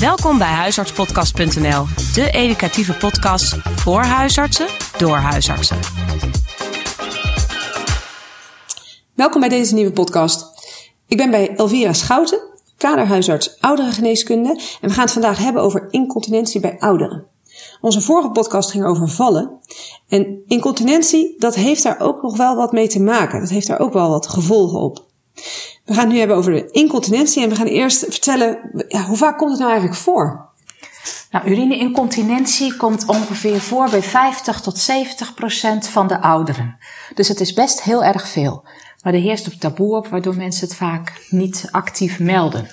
Welkom bij huisartspodcast.nl, de educatieve podcast voor huisartsen door huisartsen. Welkom bij deze nieuwe podcast. Ik ben bij Elvira Schouten, kaderhuisarts ouderengeneeskunde en we gaan het vandaag hebben over incontinentie bij ouderen. Onze vorige podcast ging over vallen. En incontinentie, dat heeft daar ook nog wel wat mee te maken. Dat heeft daar ook wel wat gevolgen op. We gaan het nu hebben over de incontinentie en we gaan eerst vertellen, ja, hoe vaak komt het nou eigenlijk voor? Nou, urineincontinentie komt ongeveer voor bij 50 tot 70 procent van de ouderen. Dus het is best heel erg veel. Maar er heerst ook taboe op, waardoor mensen het vaak niet actief melden.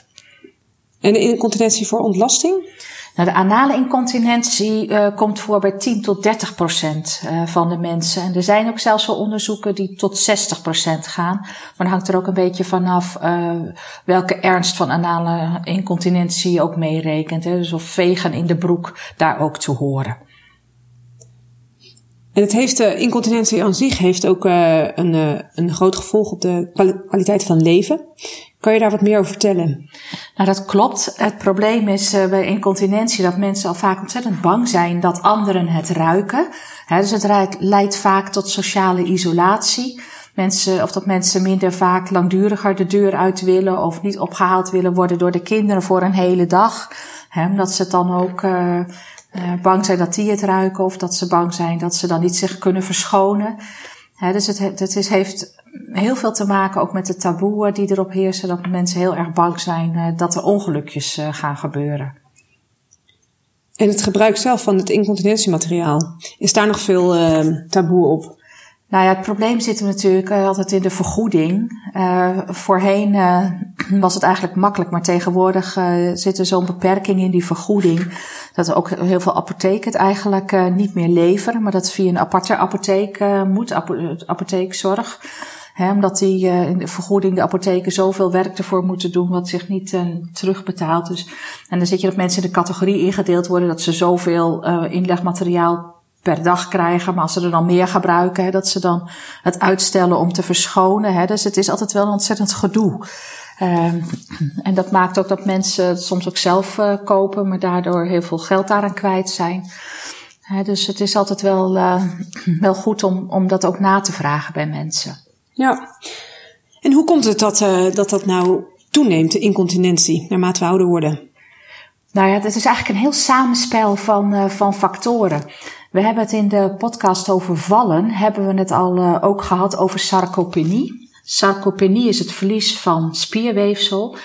En de incontinentie voor ontlasting? Nou, de anale incontinentie uh, komt voor bij 10 tot 30 procent uh, van de mensen. En er zijn ook zelfs wel onderzoeken die tot 60 procent gaan. Maar dan hangt er ook een beetje vanaf uh, welke ernst van anale incontinentie je ook meerekent. Dus of vegen in de broek daar ook toe horen. En het heeft, incontinentie aan zich heeft ook een, een groot gevolg op de kwaliteit van leven. Kan je daar wat meer over vertellen? Nou, dat klopt. Het probleem is uh, bij incontinentie dat mensen al vaak ontzettend bang zijn dat anderen het ruiken. Dus het leidt vaak tot sociale isolatie. Mensen, of dat mensen minder vaak langduriger de deur uit willen of niet opgehaald willen worden door de kinderen voor een hele dag. He, omdat ze dan ook uh, uh, bang zijn dat die het ruiken of dat ze bang zijn dat ze dan niet zich kunnen verschonen. Dus het, is, heeft heel veel te maken ook met de taboe die erop heersen. Dat mensen heel erg bang zijn uh, dat er ongelukjes uh, gaan gebeuren. En het gebruik zelf van het incontinentiemateriaal, is daar nog veel uh, taboe op? Nou ja, het probleem zit natuurlijk altijd in de vergoeding. voorheen was het eigenlijk makkelijk, maar tegenwoordig zit er zo'n beperking in die vergoeding. Dat ook heel veel apotheken het eigenlijk niet meer leveren, maar dat via een aparte apotheek moet, apotheekzorg. He, omdat die uh, in de vergoeding de apotheken zoveel werk ervoor moeten doen wat zich niet uh, terugbetaalt. Dus, en dan zit je dat mensen in de categorie ingedeeld worden dat ze zoveel uh, inlegmateriaal per dag krijgen. Maar als ze er dan meer gebruiken, he, dat ze dan het uitstellen om te verschonen. He. Dus het is altijd wel een ontzettend gedoe. Um, en dat maakt ook dat mensen het soms ook zelf uh, kopen, maar daardoor heel veel geld daaraan kwijt zijn. He, dus het is altijd wel, uh, wel goed om, om dat ook na te vragen bij mensen. Ja. En hoe komt het dat uh, dat, dat nou toeneemt, de incontinentie, naarmate we ouder worden? Nou ja, het is eigenlijk een heel samenspel van, van factoren. We hebben het in de podcast over vallen, hebben we het al uh, ook gehad over sarcopenie. Sarcopenie is het verlies van spierweefsel.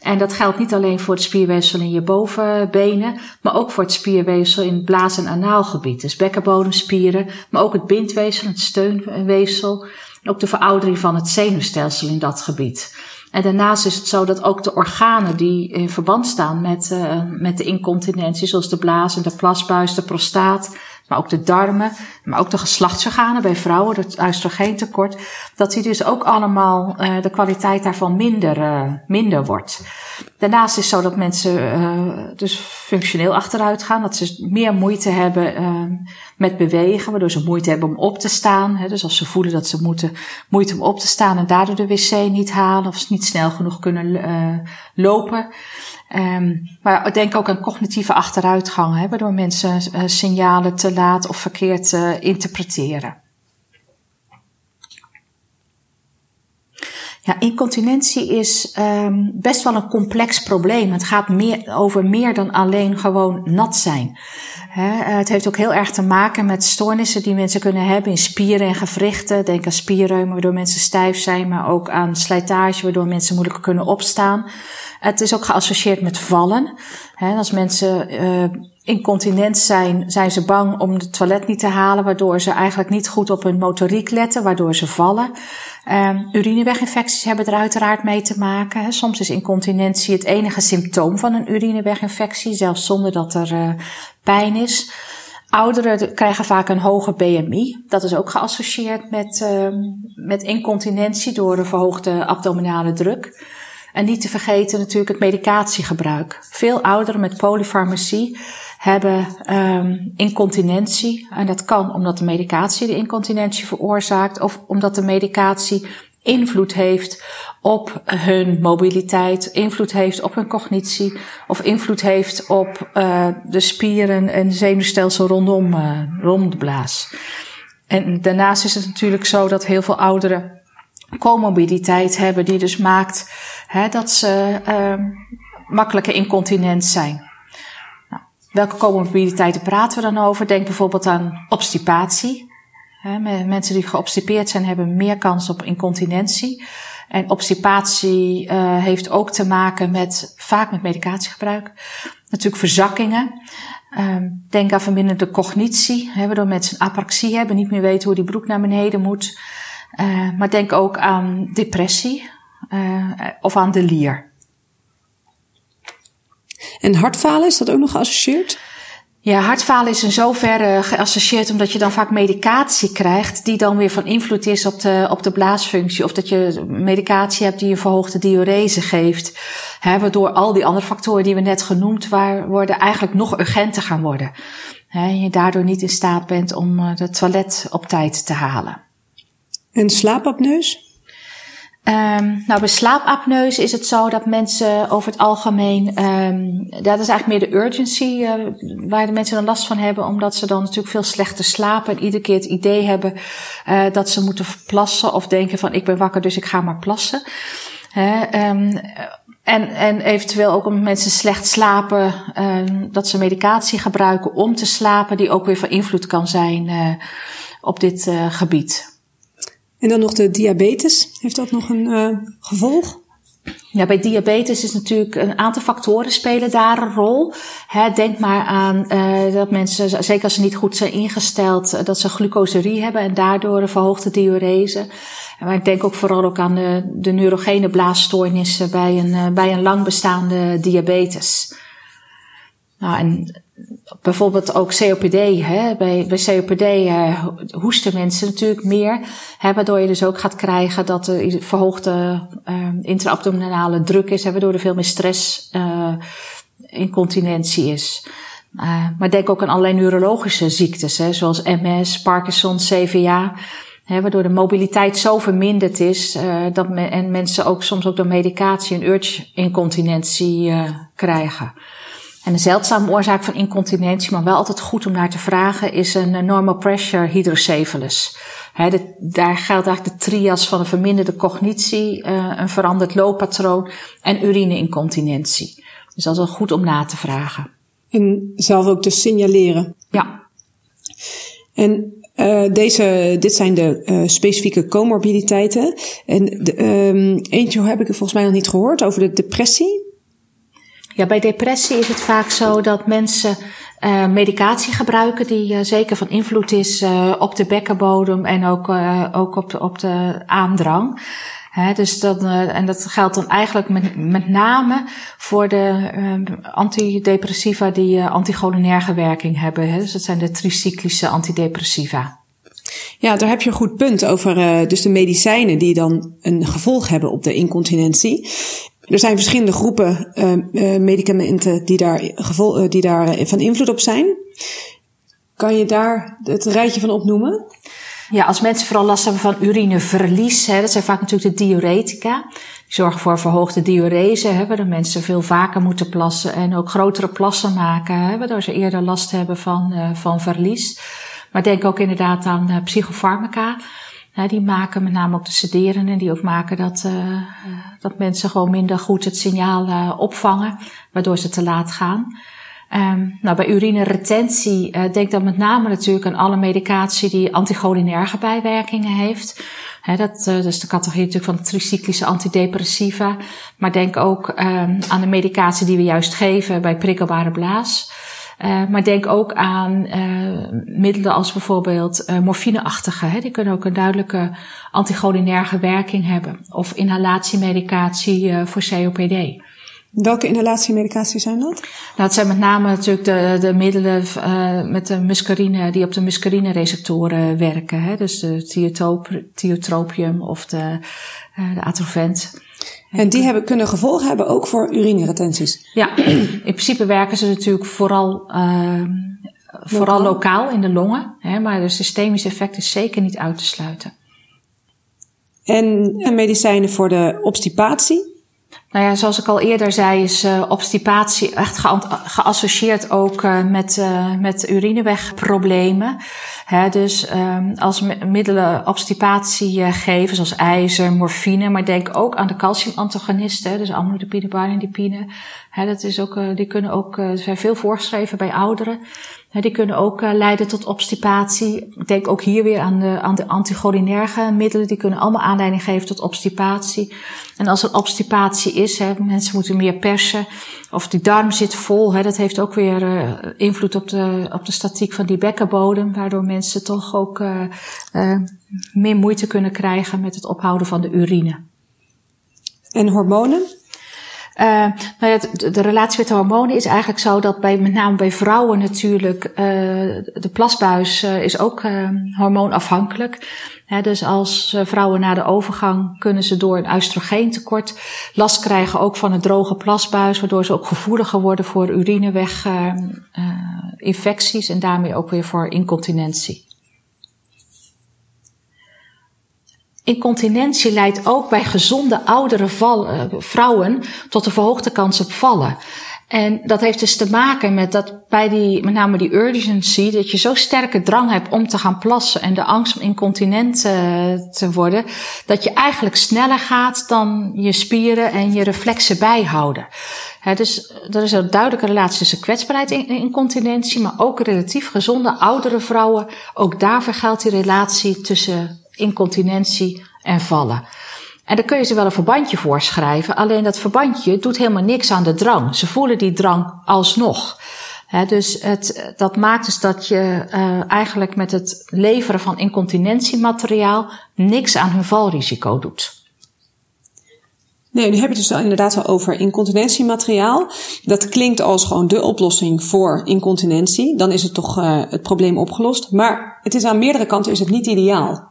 En dat geldt niet alleen voor het spierweefsel in je bovenbenen, maar ook voor het spierweefsel in het blaas- en anaalgebied. Dus bekkenbodemspieren, maar ook het bindweefsel, het steunweefsel. Ook de veroudering van het zenuwstelsel in dat gebied. En daarnaast is het zo dat ook de organen die in verband staan met, uh, met de incontinentie, zoals de blaas en de plasbuis, de prostaat, maar ook de darmen, maar ook de geslachtsorganen bij vrouwen, het oestrogeentekort, dat die dus ook allemaal uh, de kwaliteit daarvan minder, uh, minder wordt. Daarnaast is het zo dat mensen uh, dus functioneel achteruit gaan, dat ze meer moeite hebben met bewegen, waardoor ze moeite hebben om op te staan. Hè, dus als ze voelen dat ze moeten, moeite om op te staan en daardoor de wc niet halen of ze niet snel genoeg kunnen lopen. Um, maar denk ook aan cognitieve achteruitgang, hè, waardoor mensen uh, signalen te laat of verkeerd uh, interpreteren. Ja, incontinentie is um, best wel een complex probleem. Het gaat meer, over meer dan alleen gewoon nat zijn. He, het heeft ook heel erg te maken met stoornissen die mensen kunnen hebben in spieren en gewrichten. Denk aan spierreumen waardoor mensen stijf zijn, maar ook aan slijtage waardoor mensen moeilijk kunnen opstaan. Het is ook geassocieerd met vallen. He, als mensen uh, incontinent zijn, zijn ze bang om het toilet niet te halen, waardoor ze eigenlijk niet goed op hun motoriek letten, waardoor ze vallen. Um, urineweginfecties hebben er uiteraard mee te maken. Soms is incontinentie het enige symptoom van een urineweginfectie, zelfs zonder dat er uh, pijn is. Ouderen krijgen vaak een hoger BMI. Dat is ook geassocieerd met, uh, met incontinentie door een verhoogde abdominale druk. En niet te vergeten natuurlijk het medicatiegebruik. Veel ouderen met polyfarmacie hebben um, incontinentie. En dat kan omdat de medicatie de incontinentie veroorzaakt of omdat de medicatie invloed heeft op hun mobiliteit, invloed heeft op hun cognitie of invloed heeft op uh, de spieren en zenuwstelsel rondom, uh, rond de blaas. En daarnaast is het natuurlijk zo dat heel veel ouderen comorbiditeit hebben, die dus maakt hè, dat ze uh, makkelijker incontinent zijn. Nou, welke comorbiditeiten praten we dan over? Denk bijvoorbeeld aan obstipatie. Hè, mensen die geobstipeerd zijn hebben meer kans op incontinentie. En obstipatie uh, heeft ook te maken met vaak met medicatiegebruik. Natuurlijk verzakkingen. Um, denk aan verminderde cognitie, hè, waardoor mensen apraxie hebben, niet meer weten hoe die broek naar beneden moet. Uh, maar denk ook aan depressie uh, of aan delier. En hartfalen, is dat ook nog geassocieerd? Ja, hartfalen is in zoverre geassocieerd omdat je dan vaak medicatie krijgt die dan weer van invloed is op de, op de blaasfunctie. Of dat je medicatie hebt die een verhoogde diurese geeft. Hè, waardoor al die andere factoren die we net genoemd worden eigenlijk nog urgenter gaan worden. Hè, en je daardoor niet in staat bent om het eh, toilet op tijd te halen. En slaapapneus? Um, nou, bij slaapapneus is het zo dat mensen over het algemeen, um, dat is eigenlijk meer de urgency uh, waar de mensen dan last van hebben, omdat ze dan natuurlijk veel slechter slapen en iedere keer het idee hebben uh, dat ze moeten plassen of denken van ik ben wakker dus ik ga maar plassen. um, en, en eventueel ook omdat mensen slecht slapen, dat ze medicatie gebruiken om te slapen, die ook weer van invloed kan zijn uh, op dit gebied. En dan nog de diabetes. Heeft dat nog een uh, gevolg? Ja, bij diabetes is natuurlijk een aantal factoren spelen daar een rol. Denk maar aan uh, dat mensen, zeker als ze niet goed zijn ingesteld, uh, dat ze glucoserie hebben en daardoor een verhoogde diurese. Maar ik denk ook vooral ook aan de, de neurogene blaasstoornissen bij een, bij een lang bestaande diabetes. Nou, en bijvoorbeeld ook COPD. Hè? Bij, bij COPD uh, hoesten mensen natuurlijk meer. Hè, waardoor je dus ook gaat krijgen dat er verhoogde uh, intraabdominale druk is. Waardoor er veel meer stress, uh, incontinentie is. Uh, maar denk ook aan allerlei neurologische ziektes. Hè, zoals MS, Parkinson, CVA. Waardoor de mobiliteit zo verminderd is. Dat en mensen ook soms ook door medicatie een urge-incontinentie krijgen. En een zeldzame oorzaak van incontinentie, maar wel altijd goed om naar te vragen, is een normal pressure hydrocephalus. He, de, daar geldt eigenlijk de trias van een verminderde cognitie, uh, een veranderd looppatroon en urineincontinentie. Dus dat is wel goed om na te vragen. En zelf ook te signaleren. Ja. En uh, deze, dit zijn de uh, specifieke comorbiditeiten. En de, um, eentje heb ik volgens mij nog niet gehoord over de depressie. Ja, bij depressie is het vaak zo dat mensen uh, medicatie gebruiken die uh, zeker van invloed is uh, op de bekkenbodem en ook, ook op, de, op de aandrang. Dus dat, en dat geldt dan eigenlijk met, met name voor de antidepressiva die anticholinerge werking hebben. He, dus dat zijn de tricyclische antidepressiva. Ja, daar heb je een goed punt over dus de medicijnen die dan een gevolg hebben op de incontinentie. Er zijn verschillende groepen uh, uh, medicamenten die daar, gevol, die daar van invloed op zijn. Kan je daar het rijtje van opnoemen? Ja, als mensen vooral last hebben van urineverlies, hè, dat zijn vaak natuurlijk de diuretica. Die zorgen voor verhoogde diurese, hè, waardoor mensen veel vaker moeten plassen en ook grotere plassen maken, hè, waardoor ze eerder last hebben van, van verlies. Maar denk ook inderdaad aan uh, psychofarmaca. Ja, die maken met name ook de sederenden, die ook maken dat, uh, dat mensen gewoon minder goed het signaal uh, opvangen, waardoor ze te laat gaan. Um, nou, bij urineretentie uh, denk dan met name natuurlijk aan alle medicatie die anticholinerge bijwerkingen heeft. He, dat, is de categorie natuurlijk van tricyclische antidepressiva. Maar denk ook um, aan de medicatie die we juist geven bij prikkelbare blaas. Uh, maar denk ook aan uh, middelen als bijvoorbeeld uh, morfineachtige. Hè. Die kunnen ook een duidelijke anticholinerge werking hebben. Of inhalatiemedicatie voor COPD. Welke inhalatiemedicatie zijn dat? Nou, het zijn met name natuurlijk de, de middelen met de muscarine, die op de muscarine-receptoren werken. Hè. Dus de tiotropium of de, de atrovent. En die hebben, kunnen gevolgen hebben ook voor urineretenties? Ja, in principe werken ze natuurlijk vooral, uh, vooral lokaal in de longen. Hè, maar de systemische effect is zeker niet uit te sluiten. En medicijnen voor de obstipatie. Nou ja, zoals ik al eerder zei, is uh, obstipatie echt geassocieerd ook uh, met, uh, met urinewegproblemen. He, dus um, als middelen obstipatie geven, zoals ijzer, morfine, maar denk ook aan de calciumantagonisten, dus amlodipine, baridipine. dat is ook, die kunnen ook, er zijn veel voorgeschreven bij ouderen. Die kunnen ook eh, leiden tot obstipatie. Ik denk ook hier weer aan de, aan de middelen. Die kunnen allemaal aanleiding geven tot obstipatie. En als er obstipatie is, hè, mensen moeten meer persen. Of die darm zit vol. Hè, dat heeft ook weer uh, invloed op de, op de statiek van die bekkenbodem. Waardoor mensen toch ook uh, meer moeite kunnen krijgen met het ophouden van de urine. En hormonen? Uh, nou ja, de, relatie met de hormonen is eigenlijk zo dat bij, met name bij vrouwen natuurlijk, uh, de plasbuis uh, is ook hormoonafhankelijk. He, dus als vrouwen na de overgang kunnen ze door een oestrogeentekort last krijgen ook van een droge plasbuis, waardoor ze ook gevoeliger worden voor urineweginfecties en daarmee ook weer voor incontinentie. Incontinentie leidt ook bij gezonde oudere uh, vrouwen tot een verhoogde kans op vallen. En dat heeft dus te maken met dat bij die, met name die urgency, dat je zo sterke drang hebt om te gaan plassen en de angst om incontinent uh, te worden, dat je eigenlijk sneller gaat dan je spieren en je reflexen bijhouden. Dus er is een duidelijke relatie tussen kwetsbaarheid en incontinentie, maar ook relatief gezonde oudere vrouwen. Ook daar vergeldt die relatie tussen incontinentie en vallen. En dan kun je ze wel een verbandje voorschrijven, alleen dat verbandje doet helemaal niks aan de drang. Ze voelen die drang alsnog. Dus het, dat maakt dus dat je uh, eigenlijk met het leveren van incontinentiemateriaal niks aan hun valrisico doet. Nee, nu heb je het dus inderdaad al over incontinentiemateriaal. Dat klinkt als gewoon de oplossing voor incontinentie. Dan is het toch uh, het probleem opgelost. Maar het is aan meerdere kanten is het niet ideaal.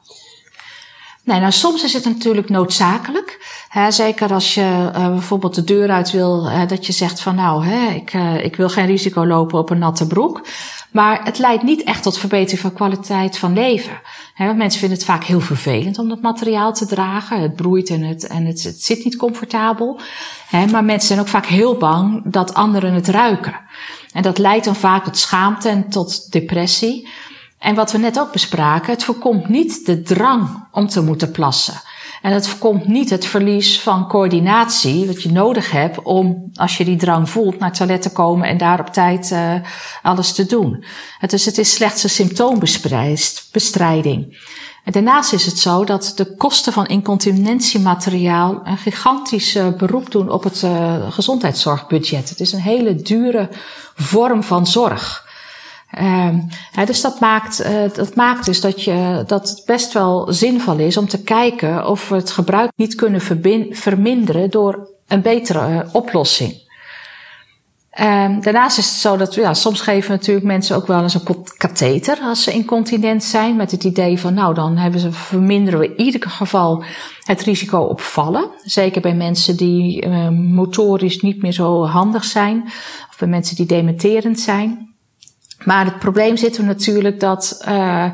Nee, nou soms is het natuurlijk noodzakelijk. Hè, zeker als je uh, bijvoorbeeld de deur uit wil, dat je zegt van nou, hè, ik, uh, ik wil geen risico lopen op een natte broek. Maar het leidt niet echt tot verbetering van kwaliteit van leven. Hè, mensen vinden het vaak heel vervelend om dat materiaal te dragen. Het broeit en het, en het, het zit niet comfortabel. Hè, maar mensen zijn ook vaak heel bang dat anderen het ruiken. En dat leidt dan vaak tot schaamte en tot depressie. En wat we net ook bespraken, het voorkomt niet de drang om te moeten plassen. En het voorkomt niet het verlies van coördinatie, wat je nodig hebt om, als je die drang voelt, naar het toilet te komen en daar op tijd uh, alles te doen. Dus het is slechts een symptoombestrijding. En daarnaast is het zo dat de kosten van incontinentiemateriaal een gigantisch uh, beroep doen op het uh, gezondheidszorgbudget. Het is een hele dure vorm van zorg. Um, dus dat maakt, uh, dat maakt dus dat, je, dat het best wel zinvol is om te kijken of we het gebruik niet kunnen verminderen door een betere uh, oplossing. Um, daarnaast is het zo dat ja, soms geven natuurlijk mensen ook wel eens een katheter als ze incontinent zijn. Met het idee van nou dan hebben ze, verminderen we in ieder geval het risico op vallen. Zeker bij mensen die uh, motorisch niet meer zo handig zijn. Of bij mensen die dementerend zijn. Maar het probleem zit er natuurlijk dat, uh,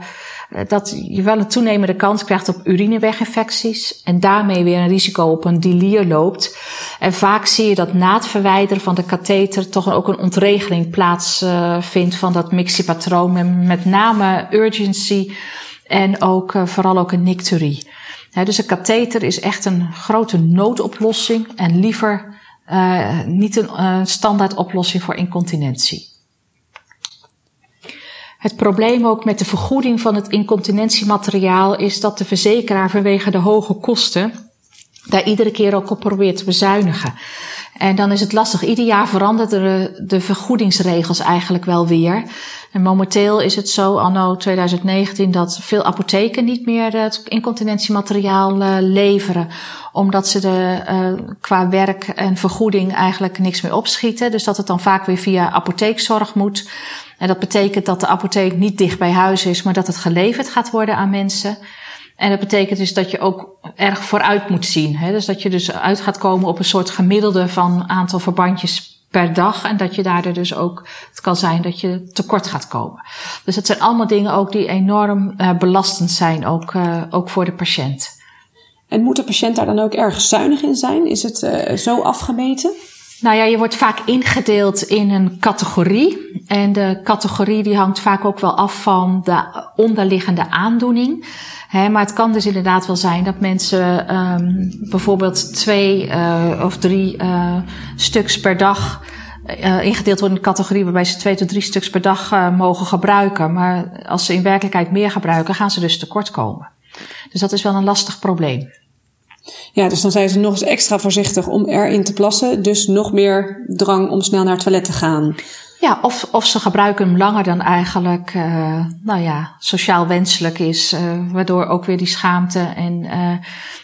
dat je wel een toenemende kans krijgt op urineweginfecties. En daarmee weer een risico op een delier loopt. En vaak zie je dat na het verwijderen van de katheter toch ook een ontregeling plaatsvindt uh, van dat mixiepatroon. Met name urgency en ook uh, vooral ook een nicturie. dus een katheter is echt een grote noodoplossing en liever niet een standaard oplossing voor incontinentie. Het probleem ook met de vergoeding van het incontinentiemateriaal is dat de verzekeraar vanwege de hoge kosten daar iedere keer ook op probeert te bezuinigen. En dan is het lastig. Ieder jaar veranderen de, vergoedingsregels eigenlijk wel weer. En momenteel is het zo, anno 2019, dat veel apotheken niet meer het incontinentiemateriaal uh, leveren. Omdat ze de, uh, qua werk en vergoeding eigenlijk niks meer opschieten. Dus dat het dan vaak weer via apotheekzorg moet. En dat betekent dat de apotheek niet dicht bij huis is, maar dat het geleverd gaat worden aan mensen. En dat betekent dus dat je ook erg vooruit moet zien. Hè? Dus dat je dus uit gaat komen op een soort gemiddelde van aantal verbandjes per dag. En dat je daardoor dus ook, het kan zijn dat je tekort gaat komen. Dus dat zijn allemaal dingen ook die enorm uh, belastend zijn, ook, uh, ook voor de patiënt. En moet de patiënt daar dan ook erg zuinig in zijn? Is het uh, zo afgemeten? Nou ja, je wordt vaak ingedeeld in een categorie. En de categorie die hangt vaak ook wel af van de onderliggende aandoening. maar het kan dus inderdaad wel zijn dat mensen um, bijvoorbeeld twee uh, of drie uh, stuks per dag uh, ingedeeld worden in een categorie waarbij ze twee tot drie stuks per dag mogen gebruiken. Maar als ze in werkelijkheid meer gebruiken, gaan ze dus tekort komen. Dus dat is wel een lastig probleem. Ja, dus dan zijn ze nog eens extra voorzichtig om erin te plassen. Dus nog meer drang om snel naar het toilet te gaan. Ja, of, of ze gebruiken hem langer dan eigenlijk, uh, nou ja, sociaal wenselijk is. Uh, waardoor ook weer die schaamte en uh,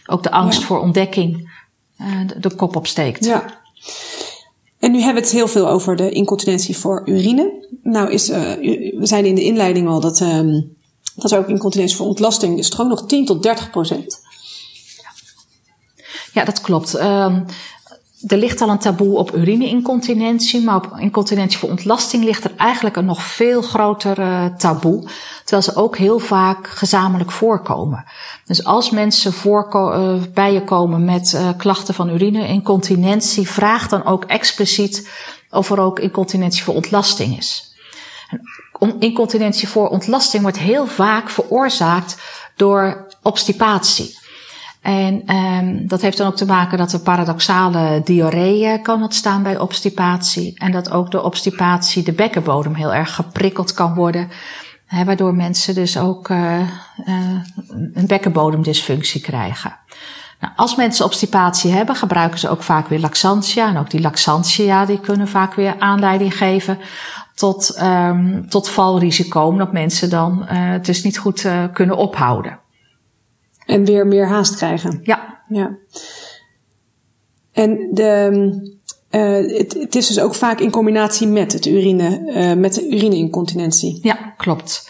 ook de angst ja. voor ontdekking de, de kop opsteekt. Ja. En nu hebben we het heel veel over de incontinentie voor urine. Nou is, we zijn in de inleiding al dat, um, dat er ook incontinentie voor ontlasting is. Stroom nog 10 tot 30 procent. Ja, dat klopt. Um, er ligt al een taboe op urine-incontinentie, maar op incontinentie voor ontlasting ligt er eigenlijk een nog veel groter uh, taboe, terwijl ze ook heel vaak gezamenlijk voorkomen. Dus als mensen uh, bij je komen met uh, klachten van urine-incontinentie, vraag dan ook expliciet of er ook incontinentie voor ontlasting is. En incontinentie voor ontlasting wordt heel vaak veroorzaakt door obstipatie. En um, dat heeft dan ook te maken dat er paradoxale diarree kan ontstaan bij obstipatie. En dat ook door obstipatie de bekkenbodem heel erg geprikkeld kan worden. Hè, waardoor mensen dus ook uh, uh, een bekkenbodemdysfunctie krijgen. Nou, als mensen obstipatie hebben, gebruiken ze ook vaak weer laxantia. En ook die laxantia die kunnen vaak weer aanleiding geven tot, um, tot valrisico. Omdat mensen dan uh, het dus niet goed kunnen ophouden. En weer meer haast krijgen. Ja. ja. En de, uh, het, het, is dus ook vaak in combinatie met, het urine, uh, met de urineincontinentie. Ja, klopt.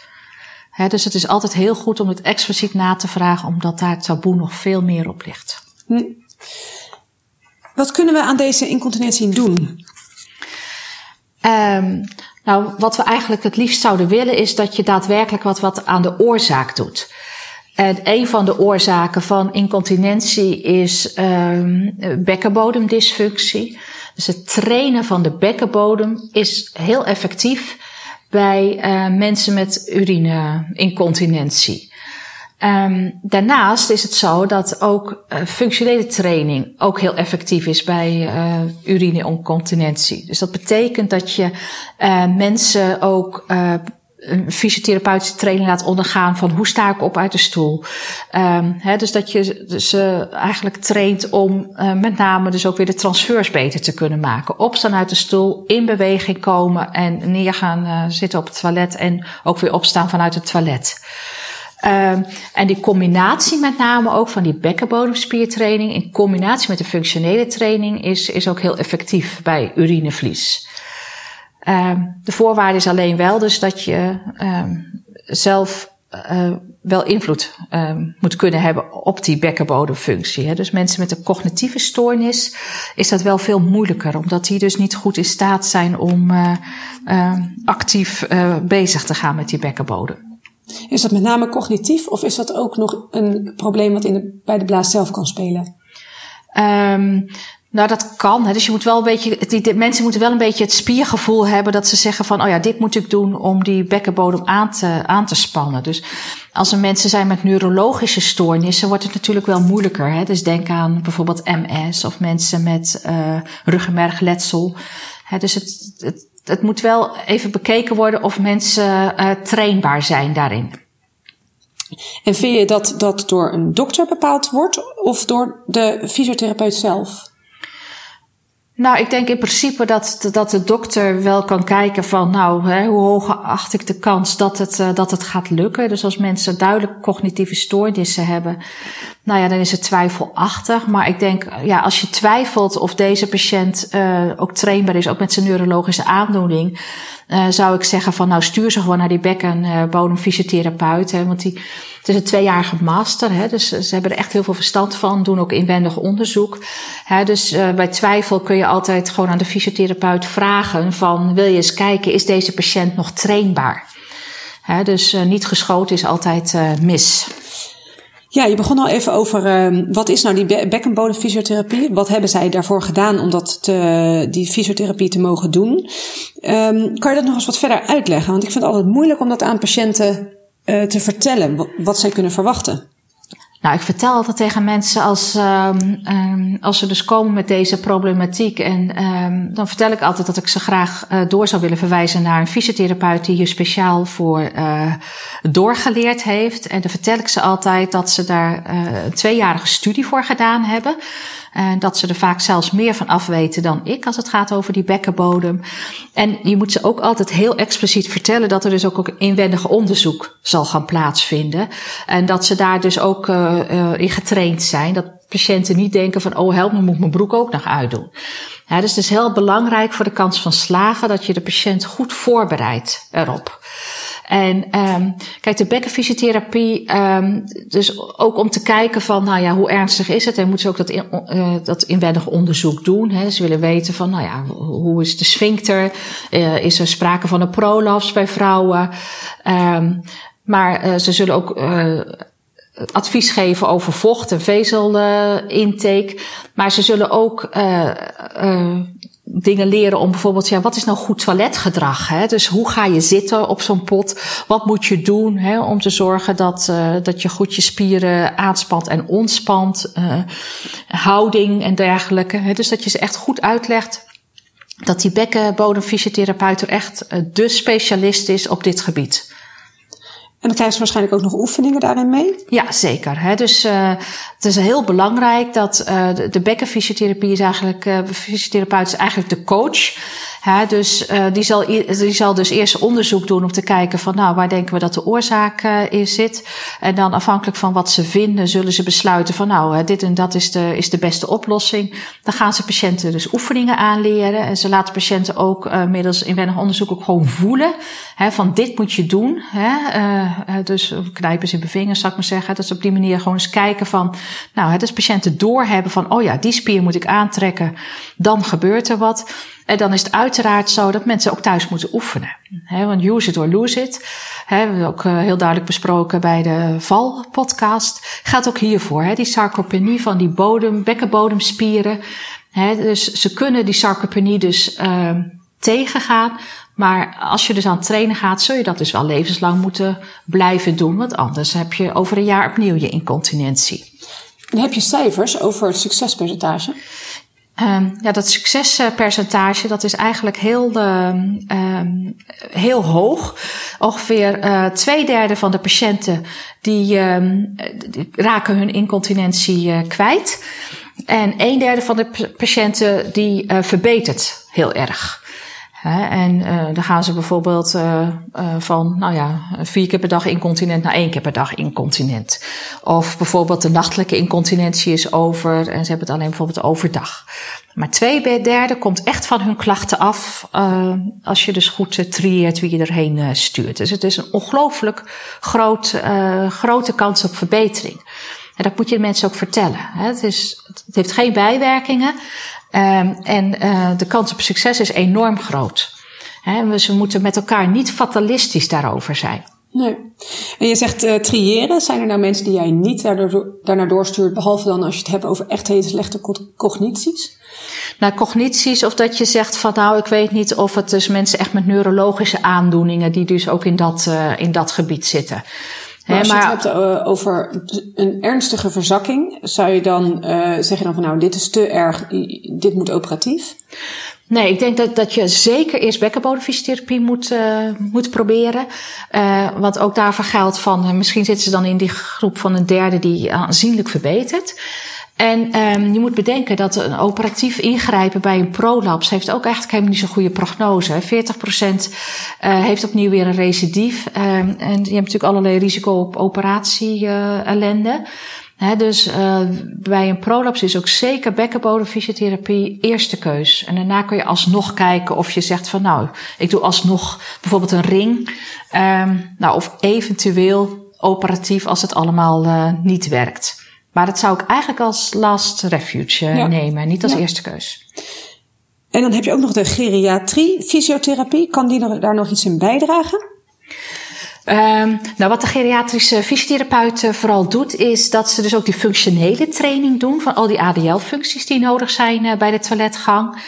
He, dus het is altijd heel goed om het expliciet na te vragen, omdat daar het taboe nog veel meer op ligt. Hm. Wat kunnen we aan deze incontinentie doen? Um, nou, wat we eigenlijk het liefst zouden willen is dat je daadwerkelijk wat, wat aan de oorzaak doet. En een van de oorzaken van incontinentie is um, bekkenbodemdysfunctie. Dus het trainen van de bekkenbodem is heel effectief bij uh, mensen met urine-incontinentie. Um, daarnaast is het zo dat ook uh, functionele training ook heel effectief is bij uh, urine-incontinentie. Dus dat betekent dat je mensen ook een fysiotherapeutische training laat ondergaan van hoe sta ik op uit de stoel. He, dus dat je ze eigenlijk traint om uh, met name dus ook weer de transfers beter te kunnen maken. Opstaan uit de stoel, in beweging komen en neergaan uh, zitten op het toilet en ook weer opstaan vanuit het toilet. Um, en die combinatie met name ook van die bekkenbodemspiertraining in combinatie met de functionele training is, is ook heel effectief bij urinevlies. Um, de voorwaarde is alleen wel dus dat je um, zelf uh, wel invloed um, moet kunnen hebben op die bekkenbodemfunctie. Hè. Dus mensen met een cognitieve stoornis is dat wel veel moeilijker, omdat die dus niet goed in staat zijn om uh, uh, actief uh, bezig te gaan met die bekkenbodem. Is dat met name cognitief of is dat ook nog een probleem wat in de, bij de blaas zelf kan spelen? Um, nou, dat kan. Hè. Dus je moet wel een beetje, die, mensen moeten wel een beetje het spiergevoel hebben dat ze zeggen van, oh ja, dit moet ik doen om die bekkenbodem aan te, spannen. Dus als er mensen zijn met neurologische stoornissen, wordt het natuurlijk wel moeilijker. Hè. Dus denk aan bijvoorbeeld MS of mensen met uh, ruggenmergletsel. Hè, dus het, het, het moet wel even bekeken worden of mensen uh, trainbaar zijn daarin. En vind je dat dat door een dokter bepaald wordt of door de fysiotherapeut zelf? Nou, ik denk in principe dat, dat de dokter wel kan kijken van, nou, hè, hoe hoog acht ik de kans dat het, uh, dat het gaat lukken. Dus als mensen duidelijk cognitieve stoornissen hebben, nou ja, dan is het twijfelachtig. Maar ik denk, ja, als je twijfelt of deze patiënt uh, ook trainbaar is, ook met zijn neurologische aandoening, uh, zou ik zeggen van, nou, stuur ze gewoon naar die bekkenbodemfysiotherapeut. Hè, want die, het is een tweejarige master, hè, dus ze hebben er echt heel veel verstand van, doen ook inwendig onderzoek. Hè, dus uh, bij twijfel kun je altijd gewoon aan de fysiotherapeut vragen van, wil je eens kijken, is deze patiënt nog trainbaar? Hè, dus niet geschoten is altijd mis. Ja, je begon al even over uh, wat is nou die be bekkenbodemfysiotherapie? Wat hebben zij daarvoor gedaan om dat te, die fysiotherapie te mogen doen? Um, kan je dat nog eens wat verder uitleggen? Want ik vind het altijd moeilijk om dat aan patiënten uh, te vertellen, wat zij kunnen verwachten. Nou, ik vertel altijd tegen mensen als, um, um, als ze dus komen met deze problematiek. En um, dan vertel ik altijd dat ik ze graag uh, door zou willen verwijzen naar een fysiotherapeut die hier speciaal voor uh, doorgeleerd heeft. En dan vertel ik ze altijd dat ze daar uh, een tweejarige studie voor gedaan hebben. En dat ze er vaak zelfs meer van afweten dan ik als het gaat over die bekkenbodem. En je moet ze ook altijd heel expliciet vertellen dat er dus ook inwendig onderzoek zal gaan plaatsvinden. En dat ze daar dus ook uh, uh, in getraind zijn. Dat patiënten niet denken van, oh help me, moet mijn broek ook nog uitdoen. Ja, dus het is heel belangrijk voor de kans van slagen dat je de patiënt goed voorbereidt erop. En um, kijk, de bekkenfysiotherapie, um, dus ook om te kijken van, nou ja, hoe ernstig is het? En moeten ze ook dat, uh, dat inwendig onderzoek doen. Hè? Ze willen weten van, nou ja, hoe is de sphincter? Uh, is er sprake van een prolaps bij vrouwen? Um, maar uh, ze zullen ook advies geven over vocht en vezelintake. maar ze zullen ook dingen leren om bijvoorbeeld, ja, wat is nou goed toiletgedrag? Hè? Dus hoe ga je zitten op zo'n pot? Wat moet je doen hè, om te zorgen dat, uh, dat je goed je spieren aanspant en ontspant? Uh, houding en dergelijke. Hè? Dus dat je ze echt goed uitlegt dat die bekkenbodemfysiotherapeut er echt uh, de specialist is op dit gebied. En dan krijgen ze waarschijnlijk ook nog oefeningen daarin mee? Ja, zeker. Hè. Dus uh, het is heel belangrijk dat uh, de, de bekkenfysiotherapie is eigenlijk, uh, fysiotherapeut is eigenlijk de coach. Hè. Dus uh, die, zal, die zal dus eerst onderzoek doen om te kijken van nou, waar denken we dat de oorzaak uh, in zit. En dan afhankelijk van wat ze vinden, zullen ze besluiten van nou, dit en dat is de, is de beste oplossing. Dan gaan ze patiënten dus oefeningen aanleren. En ze laten patiënten ook uh, middels inwendig onderzoek ook gewoon voelen. Hè, van dit moet je doen. Uh, dus knijpen ze in vingers, zou ik maar zeggen. Dat ze op die manier gewoon eens kijken van, nou, dus patiënten doorhebben van, oh ja, die spier moet ik aantrekken, dan gebeurt er wat. En dan is het uiteraard zo dat mensen ook thuis moeten oefenen. Want use it or lose it. He, we hebben ook uh, heel duidelijk besproken bij de valpodcast. Gaat ook hiervoor. He, die sarcopenie van die bodem, bekkenbodemspieren. Dus ze kunnen die sarcopenie dus uh, tegengaan. Maar als je dus aan het trainen gaat, zul je dat dus wel levenslang moeten blijven doen. Want anders heb je over een jaar opnieuw je incontinentie. En heb je cijfers over het succespercentage? Um, ja, dat succespercentage dat is eigenlijk heel, um, heel hoog. Ongeveer uh, twee derde van de patiënten die, raken hun incontinentie uh, kwijt. En een derde van de patiënten die uh, verbetert heel erg. En uh, dan gaan ze bijvoorbeeld uh, van, nou ja, vier keer per dag incontinent naar één keer per dag incontinent. Of bijvoorbeeld de nachtelijke incontinentie is over en ze hebben het alleen bijvoorbeeld overdag. Maar twee derde komt echt van hun klachten af als je dus goed trieert wie je erheen stuurt. Dus het is een ongelooflijk groot, grote kans op verbetering. En dat moet je de mensen ook vertellen. Het, is, het heeft geen bijwerkingen. Um, en uh, de kans op succes is enorm groot. He, dus we moeten met elkaar niet fatalistisch daarover zijn. Nee. En je zegt uh, triëren. Zijn er nou mensen die jij niet daardoor, daarnaar doorstuurt, behalve dan als je het hebt over echt hele slechte cognities? Nou, cognities, of dat je zegt van nou, ik weet niet of het dus mensen echt met neurologische aandoeningen, die dus ook in dat, uh, in dat gebied zitten. Maar als je het hebt uh, over een ernstige verzakking, zou je dan uh, zeggen dan van nou, dit is te erg, dit moet operatief? Nee, ik denk dat, dat je zeker eerst bekkenbodemfysiotherapie moet, uh, moet proberen. Uh, want ook daarvoor geldt van, misschien zitten ze dan in die groep van een derde die aanzienlijk verbetert. En um, je moet bedenken dat een operatief ingrijpen bij een prolaps heeft ook eigenlijk helemaal niet zo'n goede prognose. 40% uh, heeft opnieuw weer een recidief. Um, en je hebt natuurlijk allerlei risico op operatie-ellende. Uh, dus uh, bij een prolaps is ook zeker bekkenbodemfysiotherapie eerste keus. En daarna kun je alsnog kijken of je zegt van nou, ik doe alsnog bijvoorbeeld een ring. Um, nou, of eventueel operatief als het allemaal uh, niet werkt. Maar dat zou ik eigenlijk als last refuge ja. nemen, niet als ja. eerste keus. En dan heb je ook nog de geriatrie, fysiotherapie. Kan die daar nog iets in bijdragen? Um, nou, wat de geriatrische fysiotherapeut vooral doet, is dat ze dus ook die functionele training doen van al die ADL-functies die nodig zijn uh, bij de toiletgang.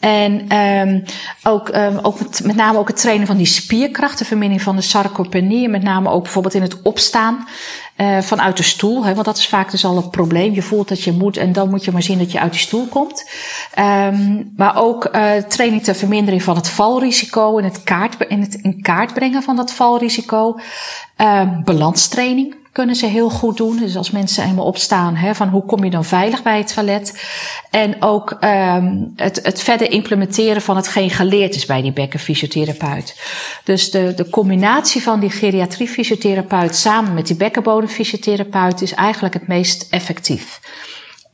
En um, ook, um, ook met, met, name ook het trainen van die spierkracht, de vermindering van de sarcopenie. Met name ook bijvoorbeeld in het opstaan uh, vanuit de stoel. Hè, want dat is vaak dus al een probleem. Je voelt dat je moet en dan moet je maar zien dat je uit die stoel komt. Um, maar ook uh, training ter vermindering van het valrisico en het, kaart, in het in kaart brengen van dat valrisico. Uh, balanstraining kunnen ze heel goed doen. Dus als mensen eenmaal opstaan, hè, van hoe kom je dan veilig bij het toilet? En ook um, het, het verder implementeren van hetgeen geleerd is bij die bekkenfysiotherapeut. Dus de, de combinatie van die geriatriefysiotherapeut samen met die bekkenbodemfysiotherapeut is eigenlijk het meest effectief.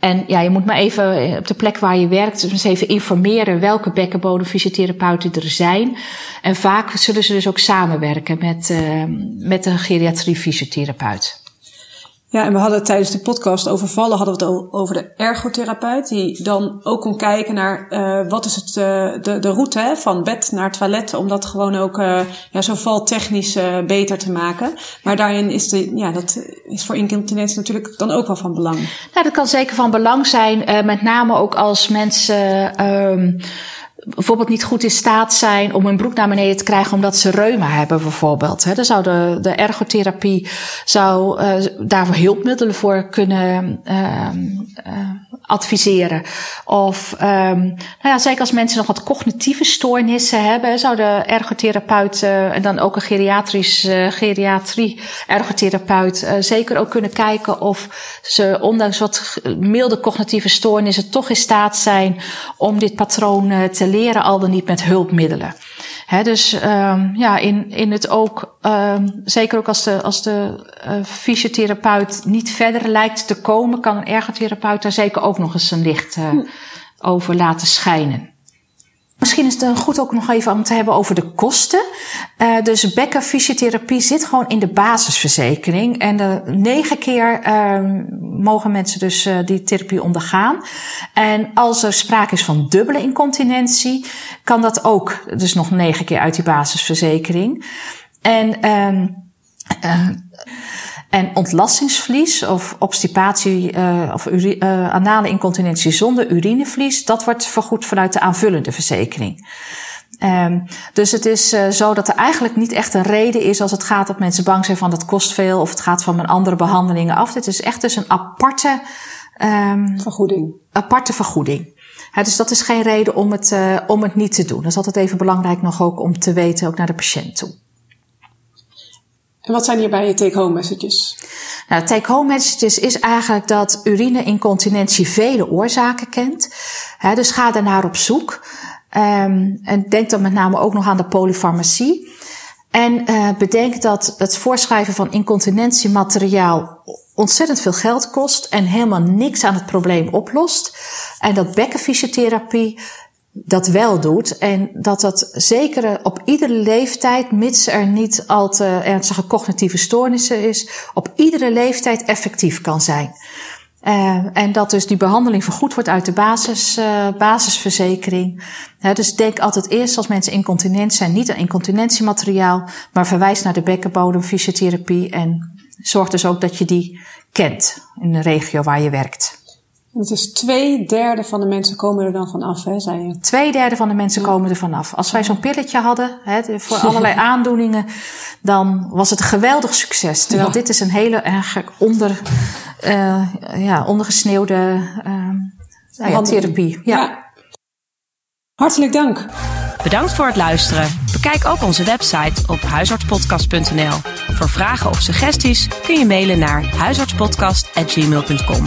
En ja, je moet maar even eh, op de plek waar je werkt, dus eens even informeren welke bekkenbodemfysiotherapeuten er zijn. En vaak zullen ze dus ook samenwerken met, uh, met een geriatriefysiotherapeut. Ja, en we hadden tijdens de podcast over vallen, hadden we het over de ergotherapeut. Die dan ook kon kijken naar uh, wat is het, uh, de, de route hè, van bed naar toilet. Om dat gewoon ook uh, ja, zo valtechnisch beter te maken. Maar daarin is, de, ja, dat is voor incontinentie natuurlijk dan ook wel van belang. Nou, dat kan zeker van belang zijn. met name ook als mensen... Um, bijvoorbeeld niet goed in staat zijn om hun broek naar beneden te krijgen omdat ze reuma hebben bijvoorbeeld. He, dan zou de, de ergotherapie zou, uh, daarvoor hulpmiddelen voor kunnen uh, uh, adviseren. Of um, nou ja, zeker als mensen nog wat cognitieve stoornissen hebben, zou de ergotherapeut en dan ook een geriatrisch geriatrie ergotherapeut zeker ook kunnen kijken of ze ondanks wat milde cognitieve stoornissen toch in staat zijn om dit patroon te leren, al dan niet met hulpmiddelen. He, dus um, ja, in, in het ook, um, zeker ook als de, als de uh, fysiotherapeut niet verder lijkt te komen, kan een ergotherapeut daar zeker ook nog eens een licht uh, over laten schijnen. Misschien is het goed ook nog even om te hebben over de kosten. Uh, dus bekkenfysiotherapie zit gewoon in de basisverzekering. En negen keer uh, mogen mensen dus uh, die therapie ondergaan. En als er sprake is van dubbele incontinentie, kan dat ook dus nog negen keer uit die basisverzekering. En en ontlastingsvlies of obstipatie uh, of uri, uh, anale incontinentie zonder urinevlies, dat wordt vergoed vanuit de aanvullende verzekering. Um, dus het is uh, zo dat er eigenlijk niet echt een reden is als het gaat dat mensen bang zijn van dat kost veel of het gaat van mijn andere behandelingen af. Dit is echt dus een aparte um, vergoeding. Aparte vergoeding. Dus dat is geen reden om het, om het niet te doen. Dat is altijd even belangrijk nog ook om te weten, ook naar de patiënt toe. En wat zijn hierbij je take-home messages? Nou, take-home messages is eigenlijk dat urine-incontinentie vele oorzaken kent. Dus ga daarnaar op zoek. Um, en denk dan met name ook nog aan de polyfarmacie. En uh, bedenk dat het voorschrijven van incontinentiemateriaal ontzettend veel geld kost en helemaal niks aan het probleem oplost. En dat bekkenfysiotherapie dat wel doet. En dat dat zeker op iedere leeftijd, mits er niet al te ernstige cognitieve stoornissen is, op iedere leeftijd effectief kan zijn. Uh, en dat dus die behandeling vergoed wordt uit de basis, uh, basisverzekering. dus denk altijd eerst als mensen incontinent zijn, niet aan incontinentiemateriaal, maar verwijs naar de bekkenbodemfysiotherapie en zorg dus ook dat je die kent in de regio waar je werkt. Het is twee derde van de mensen komen er dan vanaf, hè, zei je? Twee derde van de mensen komen er vanaf. Als wij zo'n pilletje hadden hè, voor allerlei aandoeningen, dan was het een geweldig succes. Terwijl dit is een hele eigenlijk onder, uh, ja, ondergesneeuwde uh, ja, therapie. Ja. ja. Hartelijk dank. Bedankt voor het luisteren. Bekijk ook onze website op huisartspodcast.nl. Voor vragen of suggesties kun je mailen naar huisartspodcast.gmail.com.